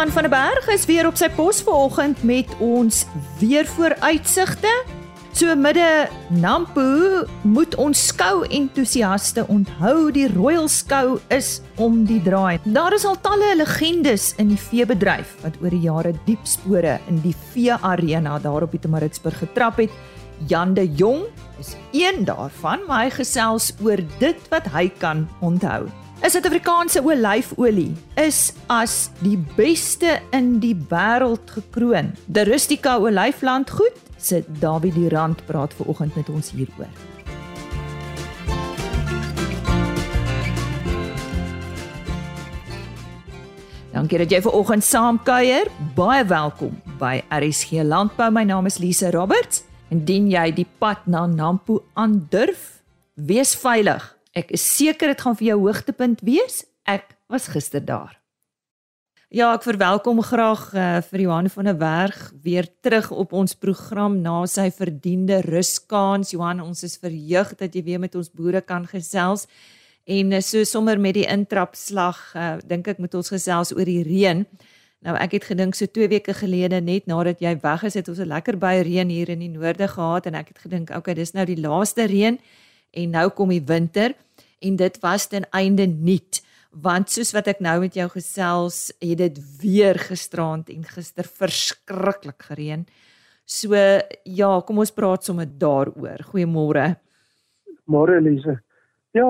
Johan van der Berg is weer op sy pos vanoggend met ons weer vooruitsigte. So midde Nampo moet ons skou entoesiaste onthou die Royal Skou is om die draai. Daar is al talle legendes in die veebedryf wat oor die jare diep spore in die vee arena daar op Pietermaritzburg getrap het. Jan de Jong is een daarvan, maar hy gesels oor dit wat hy kan onthou. 'n Suid-Afrikaanse olyfolie is as die beste in die wêreld gekroon. De Rustica Olyflandgoed sit David Durant praat ver oggend met ons hieroor. Dankie dat jy ver oggend saamkuier. Baie welkom by RSG Landbou. My naam is Lise Roberts. Indien jy die pad na Nampo aandurf, wees veilig. Ek is seker dit gaan vir jou hoogtepunt wees. Ek was gister daar. Ja, ek verwelkom graag uh, vir Johan van der Berg weer terug op ons program na sy verdiende ruskans. Johan, ons is verheug dat jy weer met ons boere kan gesels. En uh, so sommer met die intrapslag, uh, dink ek moet ons gesels oor die reën. Nou ek het gedink so 2 weke gelede net nadat jy weg is het ons 'n lekker baie reën hier in die noorde gehad en ek het gedink okay dis nou die laaste reën en nou kom die winter en dit was ten einde nuut want soos wat ek nou met jou gesels het dit weer gisterand en gister verskriklik gereën. So ja, kom ons praat sommer daaroor. Goeiemôre. Môre Elise. Ja,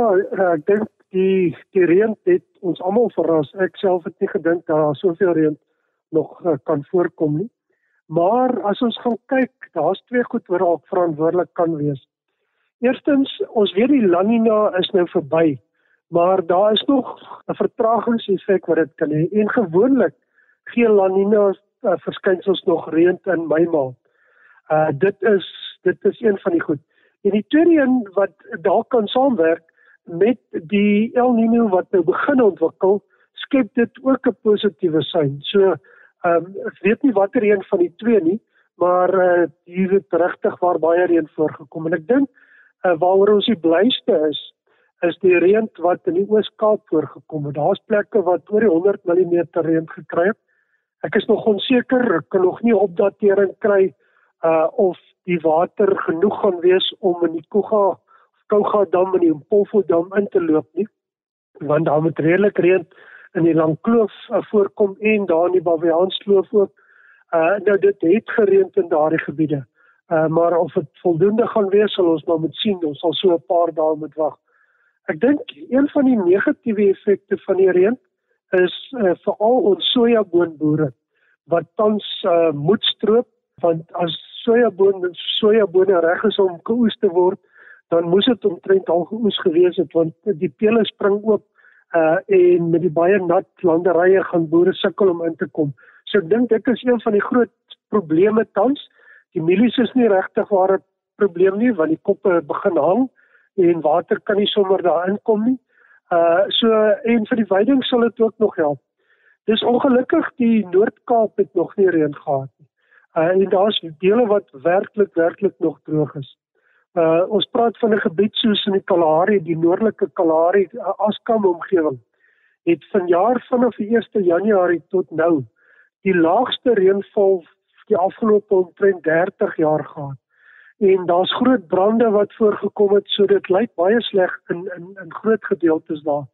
ek dink die die reën het ons almal verras. Ek self het nie gedink dat daar soveel reën nog uh, kan voorkom nie. Maar as ons gaan kyk, daar's twee goed waar ook verantwoordelik kan wees. Eerstens, ons weet die La Nina is nou verby, maar daar is nog 'n vertragingseffek wat dit kan hê. En gewoonlik gee La Nina uh, verskynsels nog reën in Mei maand. Uh dit is dit is een van die goed. En die tweede een wat dalk kan saamwerk met die El Niño wat nou begin ontwikkel, skep dit ook 'n positiewe sein. So ehm um, ek weet nie watter een van die twee nie, maar uh hier het regtig waar baie reën voorgekom en ek dink uh, waaroor ons die blyste is is die reën wat in die Oos-Kaap voorgekom het. Daar's plekke wat oor die 100 mm reën gekry het. Ek is nog onseker, ek kan nog nie opdatering kry uh of die water genoeg gaan wees om in die Kuga Kouga dam en die Impolfo dam in te loop nie. Want daar moet redelik reën in die Langkloof uh, voorkom en daar in die Baviaanskloof ook. Uh nou dit het gereën in daardie gebiede. Uh, maar of dit voldoende gaan wees sal ons maar moet sien. Ons sal so 'n paar dae moet wag. Ek dink een van die negatiewe effekte van die reën is uh, veral ons sojaboonboere wat tans uh, moet stroop want as sojaboon sojabone reg is om geoes te word, dan moes dit omtrent al geoes gewees het want die pele spring oop uh en met die baie nat landerye gaan boere sukkel om in te kom. So ek dink dit is een van die groot probleme tans. Uh Die mielies is nie regtig waar 'n probleem nie want die koppe begin hang en water kan nie sommer daarin kom nie. Uh so en vir die veiding sal dit ook nog help. Dis ongelukkig die Noord-Kaap het nog nie reën gehad nie. Uh en daar's dele wat werklik werklik nog droog is. Uh ons praat van 'n gebied soos in die Kalahari, die noordelike Kalahari uh, Askam omgewing het vanjaar vanaf die 1 Januarie tot nou die laagste reënval die afgelope omtrent 30 jaar gehad. En daar's groot brande wat voorgekom het, so dit lyk baie sleg in in in groot gedeeltes daar.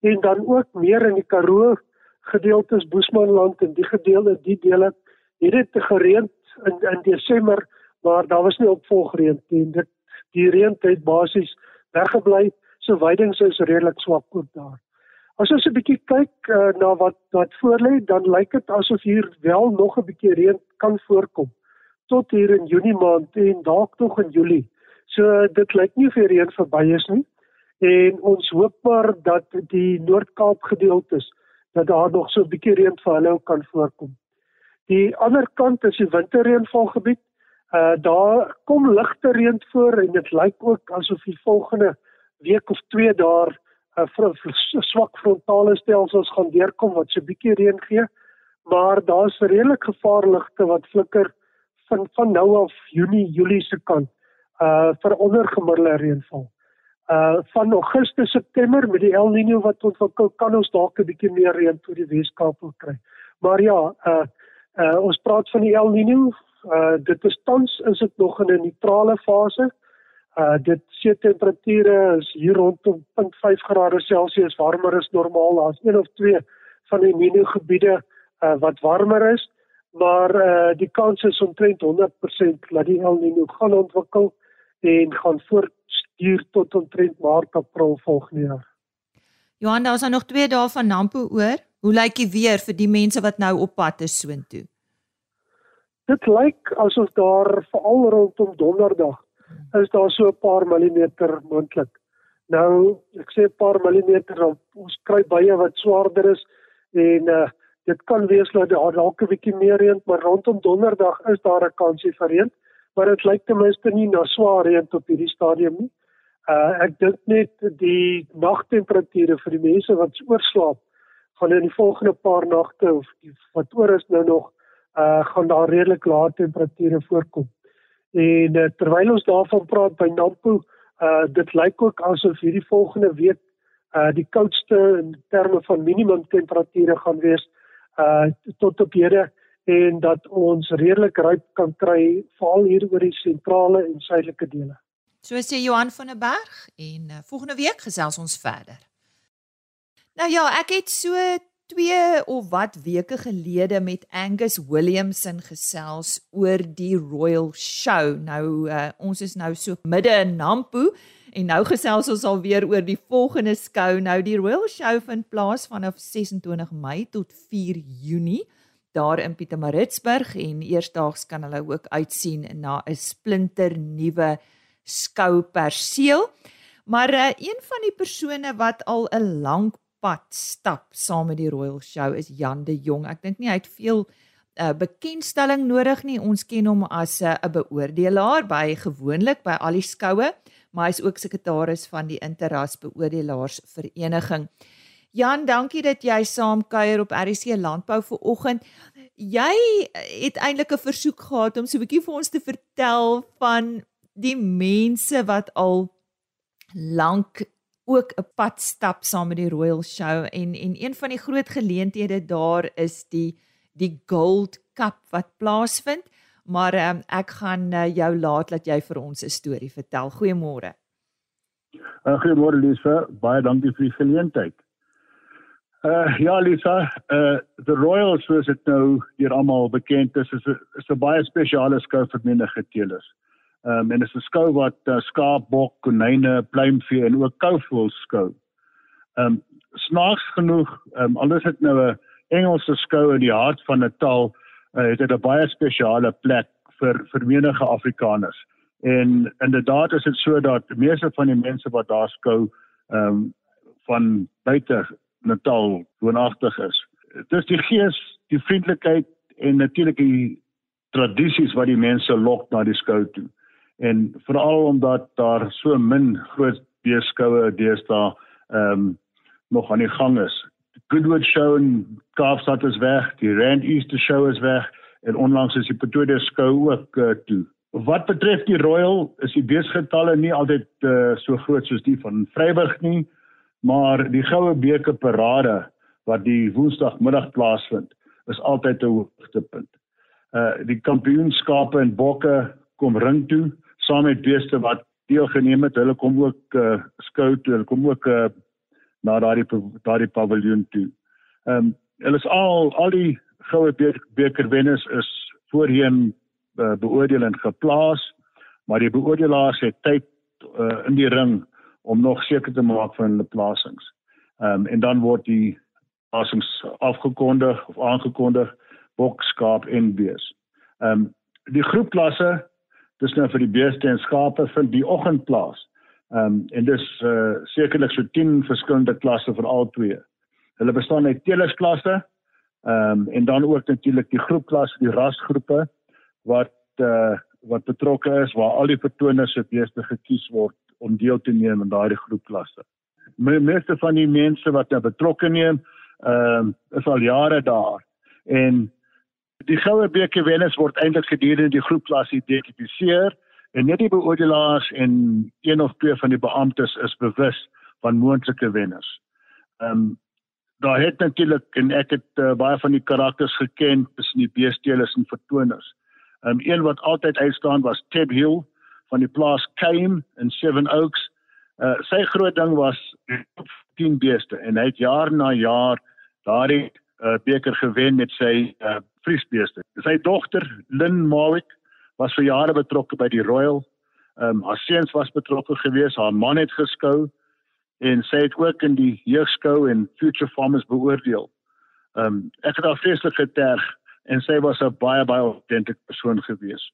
En dan ook meer in die Karoo gedeeltes, Boesmanland en die gedeelte, die dele het dit gereën in in Desember, maar daar was nie opvolgreën nie. Dit die reën het basies weggebly. So veidings is redelik swak ook daar. As ons 'n bietjie kyk uh, na wat wat voorlê, dan lyk dit asof hier wel nog 'n bietjie reën kan voorkom tot hier in Junie maand en dalk nog in Julie. So dit lyk nie of die reën verby is nie. En ons hoop maar dat die Noord-Kaap gedeeltes dat daar nog so 'n bietjie reën vir hulle kan voorkom. Die ander kant is die winterreënvalgebied. Uh daar kom ligte reën voor en dit lyk ook asof die volgende week of 2 daar 'n swak frontale stelsels gaan deurkom wat so 'n bietjie reën gee, maar daar's redelik gevaarligte wat flikker van van nou af Junie, Julie se kant uh vir ondergemiddelde reënval. Uh van Augustus, September met die El Niño wat ontwikkel, kan ons dalk 'n bietjie meer reën tot die Weskaap wil kry. Maar ja, uh uh ons praat van die El Niño. Uh dit is tans is dit nog in 'n neutrale fase. Uh dit see temperature is hier rondom 0.5 grade Celsius warmer as normaal. Daar's een of twee van die Niño gebiede uh wat warmer is, maar uh die kans is omtrent 100% dat die El Niño gaan ontwikkel en gaan voortstuur tot omtrent Maart April volgende jaar. Johan, daar's nog 2 dae van Nampo oor. Hoe lyk die weer vir die mense wat nou op pad is soontoe? Dit lyk asof daar veral rondom Donderdag is daar so 'n paar millimeter moontlik. Nou, ek sê 'n paar millimeter, ons kry baie wat swaarder is en uh, dit kan wees dat daar dalk 'n bietjie meer reën, maar rondom Donderdag is daar 'n kansie vir reën, maar dit lyk ten minste nie na swaar reën op hierdie stadium nie. Uh ek dink net die nagtemperature vir die mense wat oorslaap gaan in die volgende paar nagte of die, wat oor is nou nog uh gaan daar redelik lae temperature voorkom. En uh, terwyl ons daarvan praat by Nampo, uh dit lyk ook asof hierdie volgende week uh die koudste in terme van minimum temperature gaan wees uh tot op hede en dat ons redelik ryp kan kry veral hier oor die sentrale en suidelike dele. So sê Johan van der Berg en uh, volgende week gesels ons verder. Nou ja, ek het so 2 of wat weke gelede met Angus Williamson gesels oor die Royal Show. Nou uh, ons is nou so midde in Nampo en nou gesels ons alweer oor die volgende skou. Nou die Royal Show vind plaas vanaf 26 Mei tot 4 Junie daar in Pietermaritzburg en eersdaags kan hulle ook uitsien na 'n splinter nuwe skou perseel. Maar uh, een van die persone wat al 'n lang pad stap saam met die Royal Show is Jan de Jong. Ek dink nie hy het veel uh, bekendstelling nodig nie. Ons ken hom as eh, 'n uh, beoordelaar by gewoonlik by al die skoue, maar hy is ook sekretaris van die Interras Beoordelaars Vereniging. Jan, dankie dat jy saam kuier op RC Landbou vir oggend. Jy het eintlik 'n versoek gehad om so 'n bietjie vir ons te vertel van die mense wat al lank ook 'n pad stap saam met die Royal Show en en een van die groot geleenthede daar is die die Gold Cup wat plaasvind. Maar um, ek gaan uh, jou laat dat jy vir ons 'n storie vertel. Goeiemôre. Uh, goeiemôre Lisa, baie dankie vir die geleentheid. Uh ja Lisa, uh the Royal soos dit nou hier almal bekend is, is 'n is 'n baie spesiale skou vir menige teelers. Ehm um, en dit is 'n skou wat uh, skaap, bok, konyne, pluimvee en ook kouvoëls skou. Ehm um, snaaks genoeg, ehm um, alles het nou 'n Engelse skou in die hart van Natal, uh, het dit 'n baie spesiale plek vir vir menige Afrikaners. En inderdaad is dit so dat meeste van die mense wat daar skou ehm um, van buite Natal woonagtig is. Dit is die gees, die vriendelikheid en natuurlik die tradisies wat die mense lok na die skou toe en veral omdat daar so min groot beeskoue deesdae ehm um, nog aan die gang is. Die Goodwood show in Kaapstad is weg, die Rand Easter show is weg en onlangs is die Pretoria skou ook uh, toe. Wat betref die Royal is die beesgetalle nie altyd uh, so groot soos die van Vryburg nie, maar die goue beker parade wat die Woensdagmiddag plaasvind, is altyd 'n hoogtepunt. Uh die kampioenskappe en bokke kom ring toe saam met beeste wat deelgeneem het. Hulle kom ook uh, skou toe. Hulle kom ook uh, na daardie daardie paviljoen toe. Ehm um, hulle is al al die goue beker wenners is voorheen uh, beoordeel en geplaas, maar die beoordelaars het tyd uh, in die ring om nog seker te maak van hulle plasings. Ehm um, en dan word die plasings afgekondig of aangekondig bok, skaap en bees. Ehm um, die groepklasse dis nou vir die beeste en skape vind die oggend plaas. Ehm um, en dis uh sekerlik so 10 verskillende klasse vir al twee. Hulle bestaan uit telersklasse ehm um, en dan ook natuurlik die groepklasse, die rasgroepe wat uh wat betrokke is waar al die vertoners se beeste gekies word om deel te neem in daardie groepklasse. Die meeste van die mense wat daar betrokke neem, ehm um, is al jare daar en Die goue beker wenners word eintlik gedurende die groepklas geïdentifiseer en net die beoordelaars en een of twee van die beamptes is bewus van moontlike wenners. Ehm um, daar het natuurlik en ek het uh, baie van die karakters geken tussen die beestelers en vertoners. Um een wat altyd uitstaan was Ted Hill van die plaas Kame in Seven Oaks. Uh sy groot ding was 10 beeste en hy het jaar na jaar daardie uh, beker gewen met sy uh, vriesbeeste. Sy dogter Lynn Mawick was vir jare betrokke by die Royal. Ehm um, haar seuns was betrokke geweest, haar man het geskou en sy het ook in die jeugskou en Future Farmers beoordeel. Ehm um, ek het haar vreeslik geterg en sy was 'n baie baie autentieke persoon geweest.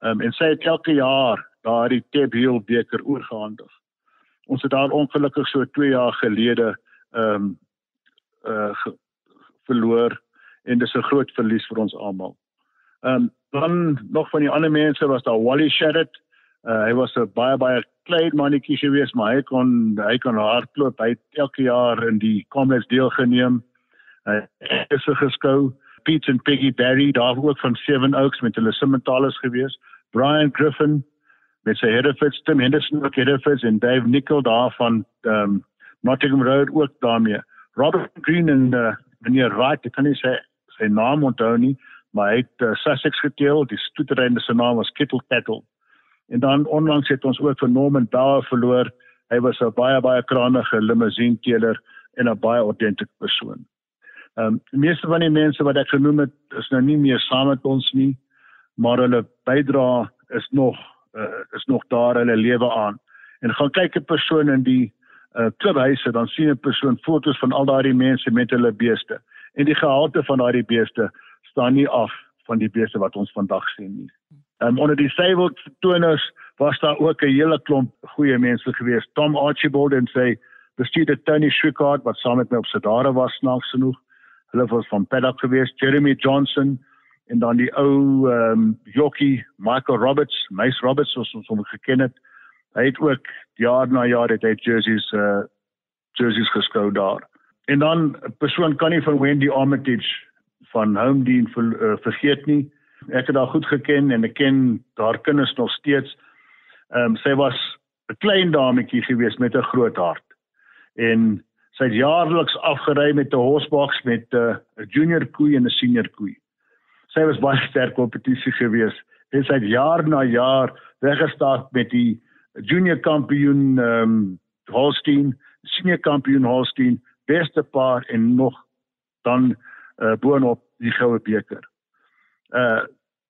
Ehm um, en sy het elke jaar daardie Ted Hill beker oorgehandig. Ons het daar ongelukkig so 2 jaar gelede ehm um, uh verloor en dis 'n groot verlies vir ons almal. Ehm um, dan nog van die ander mense was daar Wally Shedid. Uh, hy was 'n baie baie klein mannetjie gewees, maar hy kon hy kon hardloop. Hy het elke jaar in die Comets deelgeneem. Hy is geskou. Pete en Peggy Barry daar ook van Seven Oaks met hulle Simmentalis gewees. Brian Griffin met sy Hereford, Tim Henderson ook Hereford en Dave Nickel daar van um, Nottingham Road ook daarmee. Robert Green en uh, meneer Wright, ek kan nie sy sy naam onthou nie, maar hy het uh, Sussex geteel, die stoeterende se naam was Kettle. En dan onlangs het ons ook vir Norman Bauer verloor. Hy was 'n baie baie krangige limousine teeler en 'n baie autentieke persoon. Ehm um, die meeste van die mense wat ek genoem het, is nou nie meer saam met ons nie, maar hulle bydra is nog uh, is nog daar hulle lewe aan. En gaan kyk 'n persoon in die uh, klubhuise dan sien 'n persoon fotos van al daardie mense met hulle beeste en die gehalte van daardie beeste staan nie af van die beeste wat ons vandag sien nie. Ehm um, onder die Seywold toners was daar ook 'n hele klomp goeie mense gewees. Tom Archibald en sy bestuurder Tony Schickard wat saam met my op Sedare was snaaks genoeg. Hulle was van Paddock gewees, Jeremy Johnson en dan die ou ehm um, jockey Michael Roberts, Mace Roberts soos ons hom geken het. Hy het ook jaar na jaar het hy jerseys uh jerseys geskou daar. En dan 'n persoon kan nie van Wendy Armitage van Home Dean ver, uh, vergeet nie. Ek het haar goed geken en ek ken haar kinders nog steeds. Ehm um, sy was 'n klein dametjie gewees met 'n groot hart. En sy het jaarliks afgery met 'n horsebox met uh, 'n junior koei en 'n senior koei. Sy was baie sterk kompetisie gewees. En sy het jaar na jaar weggestaat met die junior kampioen ehm um, Holstein, senior kampioen Holstein, beste paar en nog dan uh, boonop die goue beker. Uh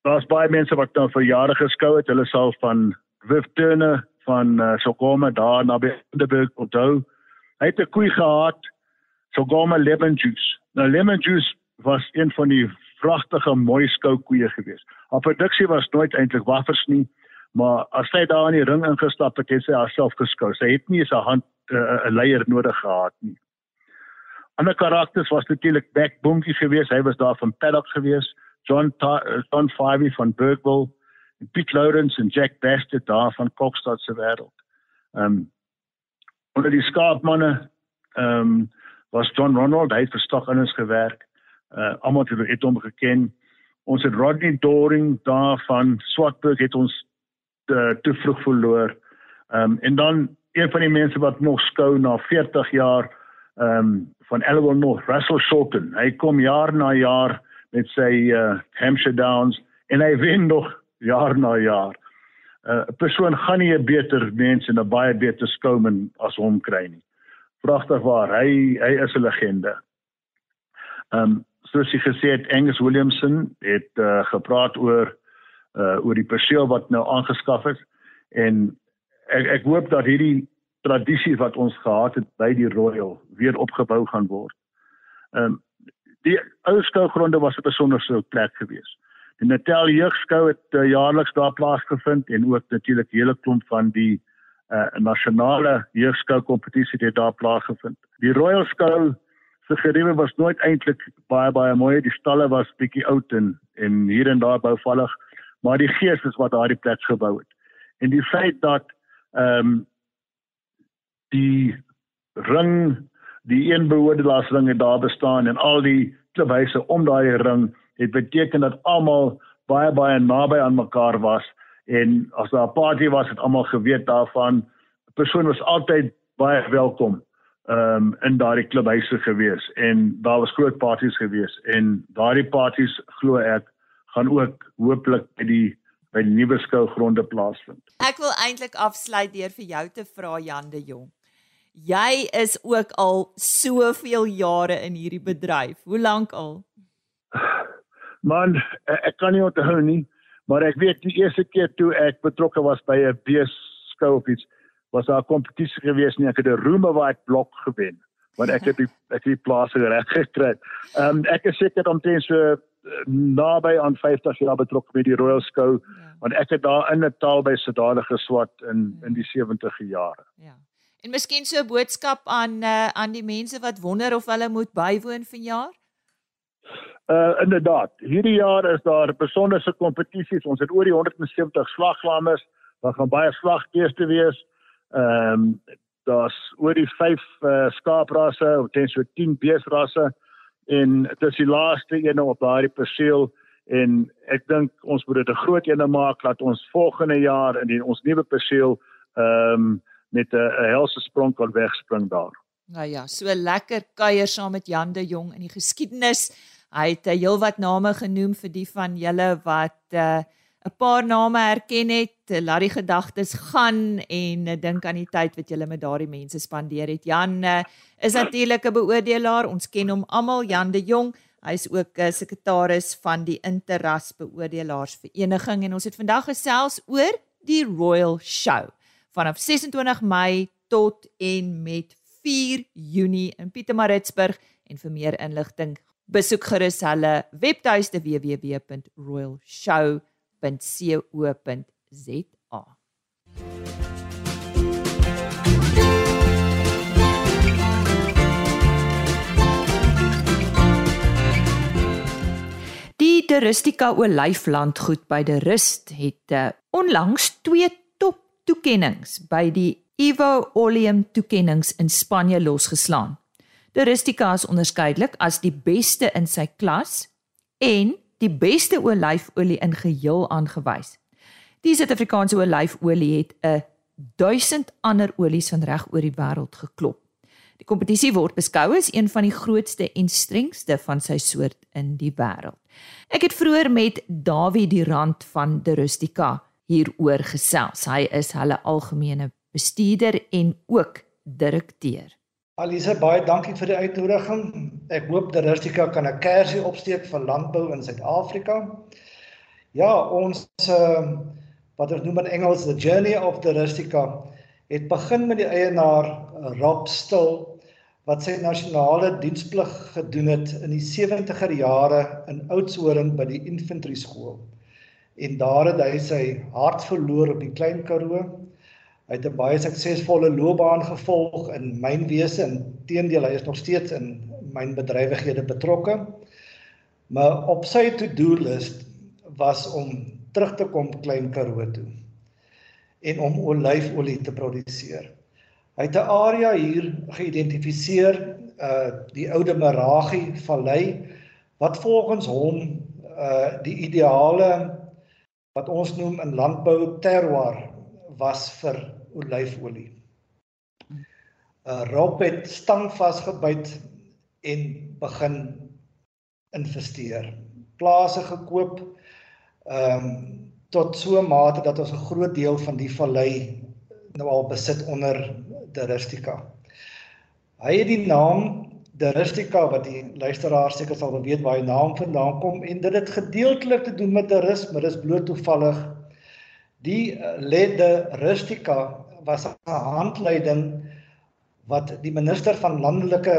daar's baie mense wat nou vir jare geskou het. Hulle sal van Viv Turner van uh, Sokoma daar na Benderburg onthou. Hy het 'n koei gehad, Sokoma Lemon Juice. Nou Lemon Juice was een van die vragtige mooi skou koeie gewees. Haar produksie was nooit eintlik waffers nie. Maar as sy daar in die ring ingestap het, het sy haarself geskou. Sy het nie eens 'n hand eh, 'n uh, leier nodig gehad nie. Ander karakters was natuurlik Beck Boonkie geweest. Hy was daar van Paddock geweest. John Ta uh, John Fivey van Bergwell, en Pete Lawrence en Jack Bastard daar van Kokstad se wêreld. Ehm um, onder die skaapmanne ehm um, was John Ronald, hy het vir Stock Inners gewerk. Uh almal het hom geken. Ons het Rodney Doring daar van Swartberg het ons te, te vroeg verloor. Ehm um, en dan een van die mense wat nog skou na 40 jaar ehm um, van Elwell North, Russell Shorten. Hy kom jaar na jaar met sy uh Hampshire Downs en hy wen nog jaar na jaar. Uh, 'n uh, persoon gaan nie 'n beter mens en 'n baie beter skouman as hom kry nie. Pragtig waar. Hy hy is 'n legende. Ehm um, soos jy gesê het Angus Williamson het uh, gepraat oor uh oor die perseel wat nou aangeskaf is en ek ek hoop dat hierdie tradisie wat ons gehad het by die Royal weer opgebou gaan word. Ehm um, die ou skougronde was 'n besonderse plek gewees. Die Natal Jeugskou het uh, jaarliks daar plaasgevind en ook natuurlik hele klomp van die uh nasionale jeugskou kompetisie het daar plaasgevind. Die Royal Skou se geriewe was nooit eintlik baie baie mooi. Die stalle was bietjie oud en en hier en daar bouvallig maar die gees is wat daardie plek gebou het. En die feit dat ehm um, die ring die een beoordelaasring het daar bestaan en al die klubhuise om daai ring het beteken dat almal baie baie naby aan mekaar was. En as daar 'n party was het almal geweet daarvan. 'n persoon was altyd baie welkom ehm um, in daardie klubhuise gewees. En daar was groot partytjies gewees. En daardie partytjies glo ek gaan ook hooplik by die by die nuwe skougronde plaasvind. Ek wil eintlik afsluit deur vir jou te vra Jan de Jong. Jy is ook al soveel jare in hierdie bedryf. Hoe lank al? Man, ek, kan nie onthou nie, maar ek weet die eerste keer toe ek betrokke was by 'n beeskou of iets, was daar 'n kompetisie gewees nie. Ek het 'n Roomewaaid blok gewen, want ek het die ek het die plase reg gekry. Ehm um, ek is seker omtrent so naby aan 50 jaar betrokke by die Royal Skou ja. want ek het daar in 'n taal by Sodale geswat in ja. in die 70e jare. Ja. En miskien so 'n boodskap aan uh, aan die mense wat wonder of hulle moet bywoon vanjaar? Uh inderdaad. Hierdie jaar is daar besonderse kompetisies. Ons het oor die 170 slaglammers. Daar gaan baie slagbeeste wees. Ehm um, daar's oor die 5 uh, skaaprasse, omtrent so 10 beesrasse en dit is die laaste een op daardie perseel en ek dink ons moet dit 'n groot een maak dat ons volgende jaar in die, ons nuwe perseel ehm um, met 'n helse sprong kan wegspring daar. Nou ja, so lekker kuier saam met Jan de Jong in die geskiedenis. Hy het uh, heelwat name genoem vir die van julle wat uh, 'n paar name herken het. Laat die gedagtes gaan en uh, dink aan die tyd wat julle met daardie mense spandeer het. Jan is natuurlik 'n beoordelaar. Ons ken hom almal, Jan de Jong. Hy's ook 'n uh, sekretaris van die Interras Beoordelaars Vereniging en ons het vandag gesels oor die Royal Show vanaf 26 Mei tot en met 4 Junie in Pietermaritzburg en vir meer inligting besoek gerus hulle webtuiste www.royalshow.co.za. Die Deristika Olyflandgoed by De Rust het uh, onlangs twee toekennings by die Evo Oleum toekennings in Spanje losgeslaan. Turistica is onderskeidelik as die beste in sy klas en die beste olyfolie in geheel aangewys. Die Suid-Afrikaanse olyfolie het 'n 1000 ander olies van reg oor die wêreld geklop. Die kompetisie word beskou as een van die grootste en strengste van sy soort in die wêreld. Ek het vroeër met Dawie die rand van Turistica hieroor gesels. Hy is hulle algemene bestuurder en ook direkteur. Alise baie dankie vir die uitnodiging. Ek hoop dat Rustika kan 'n kersie opsteek vir landbou in Suid-Afrika. Ja, ons uh, wat ons noem in Engels the journey of the Rustika het begin met die eienaar Rob Still wat sy nasionale diensplig gedoen het in die 70er jare in Oudtshoorn by die infantry skool en daar het hy sy hart verloor op die Klein Karoo. Hy het 'n baie suksesvolle loopbaan gevolg in mynwese en teendeel hy is nog steeds in mynbedrywighede betrokke. Maar op sy to-do list was om terug te kom Klein Karoo toe en om olyfolie te produseer. Hy het 'n area hier geïdentifiseer, uh die oude Maragie vallei wat volgens hom uh die ideale wat ons noem in landbou terroir was vir olyfolie. uh, Rob het stang vasgebyt en begin investeer. Plase gekoop ehm um, tot so 'n mate dat ons 'n groot deel van die vallei nou al besit onder de Rustica. Hy het die naam De Rustica wat die luisteraar seker sal weet waar hy naam vandaan kom en dit het gedeeltelik te doen met maar dis bloot toevallig. Die uh, Lede Rustica was 'n handleiding wat die minister van landelike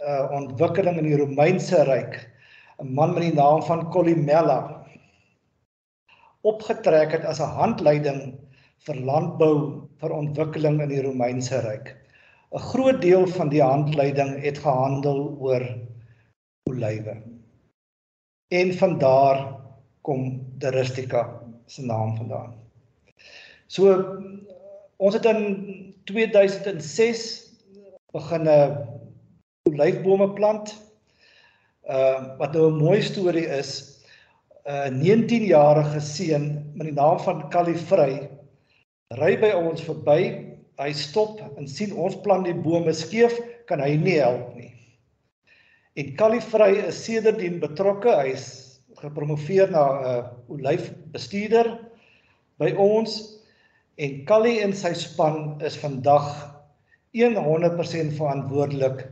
uh, ontwikkeling in die Romeinse ryk, 'n man met die naam van Collimella opgetrek het as 'n handleiding vir landbou vir ontwikkeling in die Romeinse ryk. 'n groot deel van die handleiding het gehandel oor olywe. En van daar kom die Rustica se naam vandaan. So ons het in 2006 begin 'n olyfbome plant. Uh wat nou 'n mooi storie is, 'n 19-jarige seun met die naam van Kalifrey ry by ons verby hy stop en sien ons plant die bome skeef, kan hy nie help nie. En Kalifrey is sedertdien betrokke. Hy's gepromoveer na 'n uh, olyfbestuurder by ons en Kali en sy span is vandag 100% verantwoordelik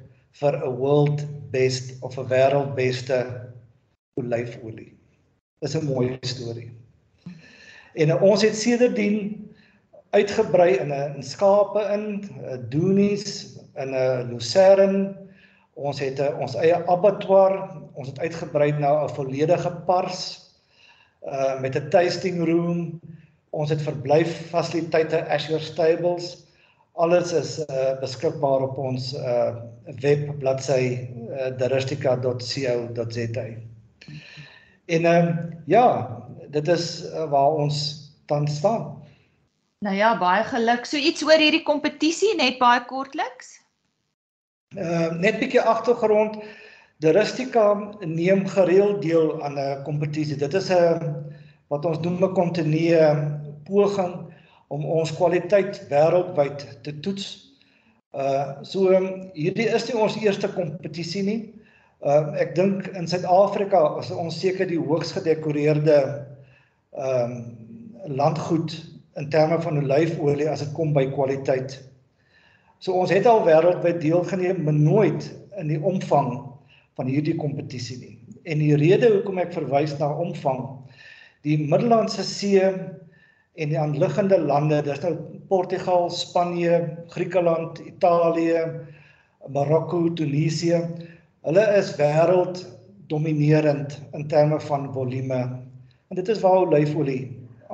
vir 'n world best of 'n wêreldbeste olyfolie. Dis 'n mooi storie. En ons het sedertdien uitgebrei in 'n skape in, doenies in 'n lucerne. Ons het 'n ons eie abattoir. Ons het uitgebrei na 'n volledige pars uh met 'n tasting room. Ons het verblyf fasiliteite Azure Stables. Alles is uh beskikbaar op ons uh webbladsy uh, daristika.co.za. En ehm uh, ja, dit is uh, waar ons dan staan. Nou ja, baie geluk. So iets oor hierdie kompetisie net baie kortliks. Ehm uh, net 'n bietjie agtergrond. De Rustica neem gereeld deel aan 'n kompetisie. Dit is 'n wat ons noem 'n kontinue poging om ons kwaliteit wêreldwyd te toets. Uh so hierdie is nie ons eerste kompetisie nie. Uh ek dink in Suid-Afrika is ons seker die hoogs gedekoreerde ehm um, landgoed in terme van olyfolie as dit kom by kwaliteit. So ons het al wêreldwyd deelgeneem, maar nooit in die omvang van hierdie kompetisie nie. En die rede hoekom ek verwys na omvang, die Middellandse See en die aanliggende lande, dis nou Portugal, Spanje, Griekeland, Italië, Marokko, Tunesië, hulle is wêreld dominerend in terme van volume. En dit is waar olyfolie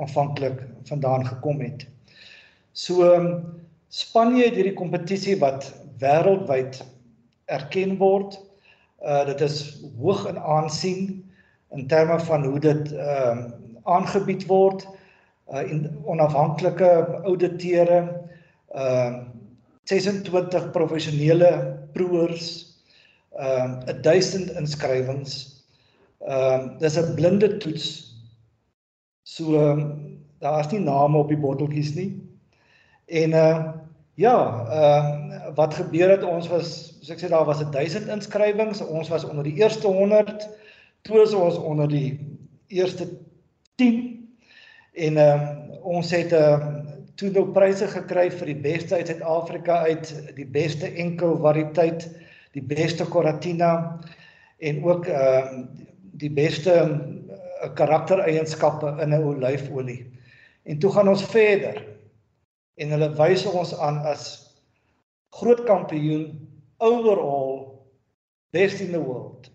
aanvanklik vandaan gekom het. So Spanje het hierdie kompetisie wat wêreldwyd erken word. Uh dit is hoog in aansien in terme van hoe dit ehm uh, aangebied word uh in onafhanklike ouditeure uh, 26 professionele proeërs uh, 1000 inskrywings. Ehm uh, dis 'n blinde toets So ehm, daar's nie name op die botteltjies nie. En uh ja, ehm uh, wat gebeur het ons was soos ek sê daar was 1000 inskrywings, ons was onder die eerste 100, toe ons onder die eerste 10 en ehm uh, ons het ehm uh, toe nou pryse gekry vir die beste uit Suid-Afrika uit, die beste enkel variëteit, die beste Coratina en ook ehm uh, die beste 'n karaktereienskappe in 'n olyfolie. En toe gaan ons verder. En hulle wys ons aan as groot kampioen overall best in the world.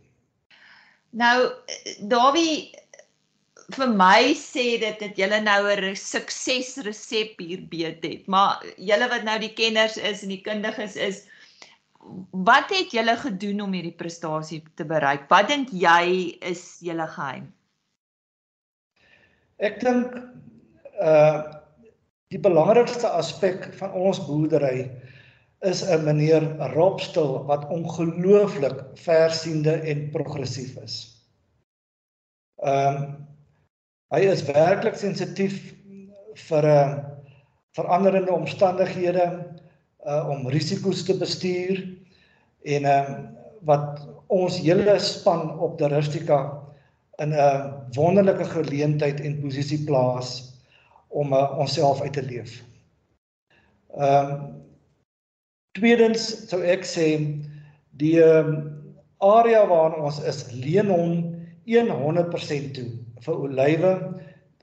Nou Dawie vir my sê dit dat julle nou 'n suksesresep hier beet het, maar julle wat nou die kenners is en die kundiges is, wat het julle gedoen om hierdie prestasie te bereik? Wat dink jy is julle geheim? Ek dink uh die belangrikste aspek van ons boerdery is 'n meneer Robstil wat ongelooflik versiende en progressief is. Ehm um, hy is werklik sensitief vir 'n uh, veranderende omstandighede uh om risiko's te bestuur en uh, wat ons hele span op die Rustika in 'n wonderlike geleentheid en posisie plaas om uh, onsself uit te leef. Ehm um, tweedens sou ek sê die um, area waarin ons is leen hom 100% toe vir olywe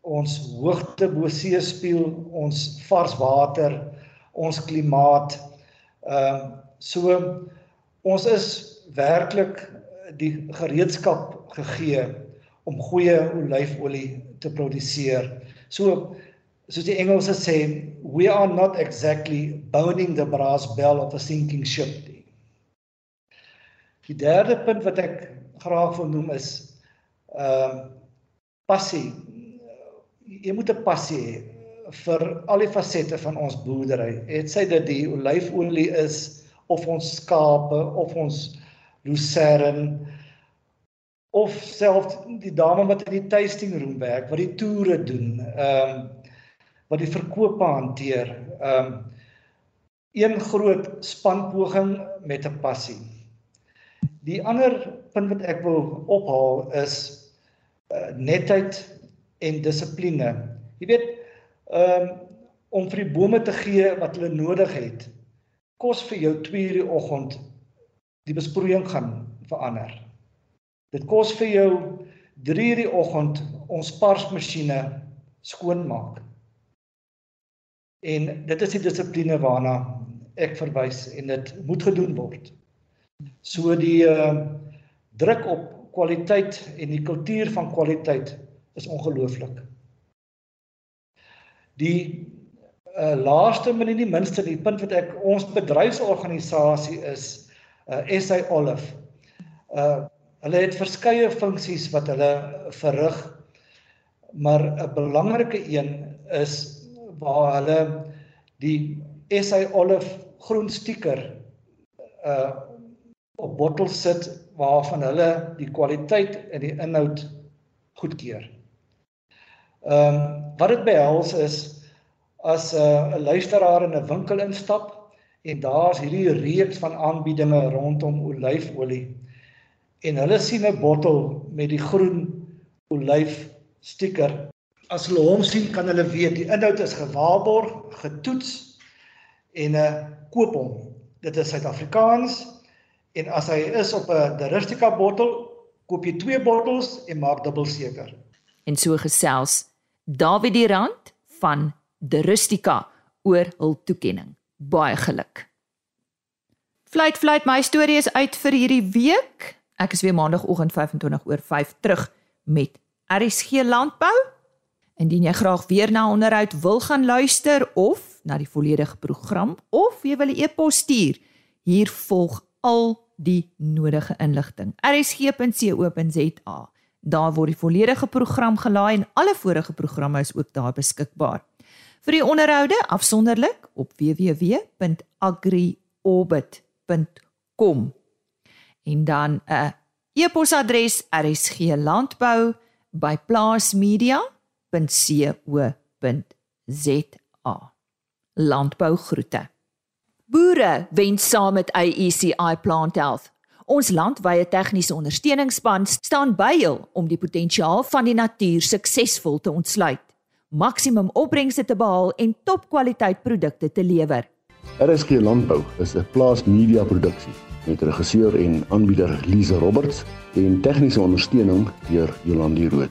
ons hoogte bo see spieël ons vars water ons klimaat ehm um, so ons is werklik die gereedskap gegee om goeie olyfolie te produseer. So soos die Engelse sê, we are not exactly boning the brass bell of a sinking ship. Die derde punt wat ek graag wil noem is ehm uh, passie. Jy moet 'n passie hê vir al die fasette van ons boerdery. Het sy dit die olyfolie is of ons skape of ons lucerne of self die dame wat in die tasting room werk, wat die toere doen, ehm um, wat die verkope hanteer. Ehm um, een groot spanpoging met 'n passie. Die ander punt wat ek wil ophaal is uh, netheid en dissipline. Jy weet, um, om vir die bome te gee wat hulle nodig het, kos vir jou 2 uur die oggend die besproeiing gaan verander. Dit kos vir jou 3 uur die oggend ons parsmasjiene skoonmaak. En dit is die dissipline waarna ek verwys en dit moet gedoen word. So die uh, druk op kwaliteit en die kultuur van kwaliteit is ongelooflik. Die uh, laaste maar nie die minste die punt wat ek ons bedryfsorganisasie is uh, SA Olive. Uh hulle het verskeie funksies wat hulle verrig maar 'n belangrike een is waar hulle die SA Olive groen stiker uh op bottels sit waarvan hulle die kwaliteit en die inhoud goedkeur. Ehm um, wat dit behels is as 'n uh, luisteraar in 'n winkel instap en daar's hierdie reeks van aanbiedinge rondom olyfolie en hulle sien 'n bottel met die groen olyf stiker. As hulle hom sien, kan hulle weet die inhoud is gewaarborg, getoets en 'n uh, koop hom. Dit is Suid-Afrikaans en as hy is op 'n Deristica bottel, koop jy twee bottels en maak dubbel seker. En so gesels David die Rand van Deristica oor hul toekenning. Baie geluk. Fluit fluit my storie is uit vir hierdie week. Ek is weer maandagooggend 25 oor 5 terug met RSG Landbou. Indien jy graag weer na onderhoud wil gaan luister of na die volledige program of jy wil 'n e-pos stuur. Hier volg al die nodige inligting. rsg.co.za. Daar word die volledige program gelaai en alle vorige programme is ook daar beskikbaar. Vir die onderhoude afsonderlik op www.agriorbit.com. En dan 'n e-posadres rsglandbou@plaasmedia.co.za landbougroete. Boere wen saam met AECI Plant Health. Ons landwyse tegniese ondersteuningsspan staan by hul om die potensiaal van die natuur suksesvol te ontsluit, maksimum opbrengste te behaal en topkwaliteit produkte te lewer. RSG Landbou is 'n plaas media produksie met regisseur en aanbieder Lize Roberts en tegniese ondersteuning deur Jolande Rooi.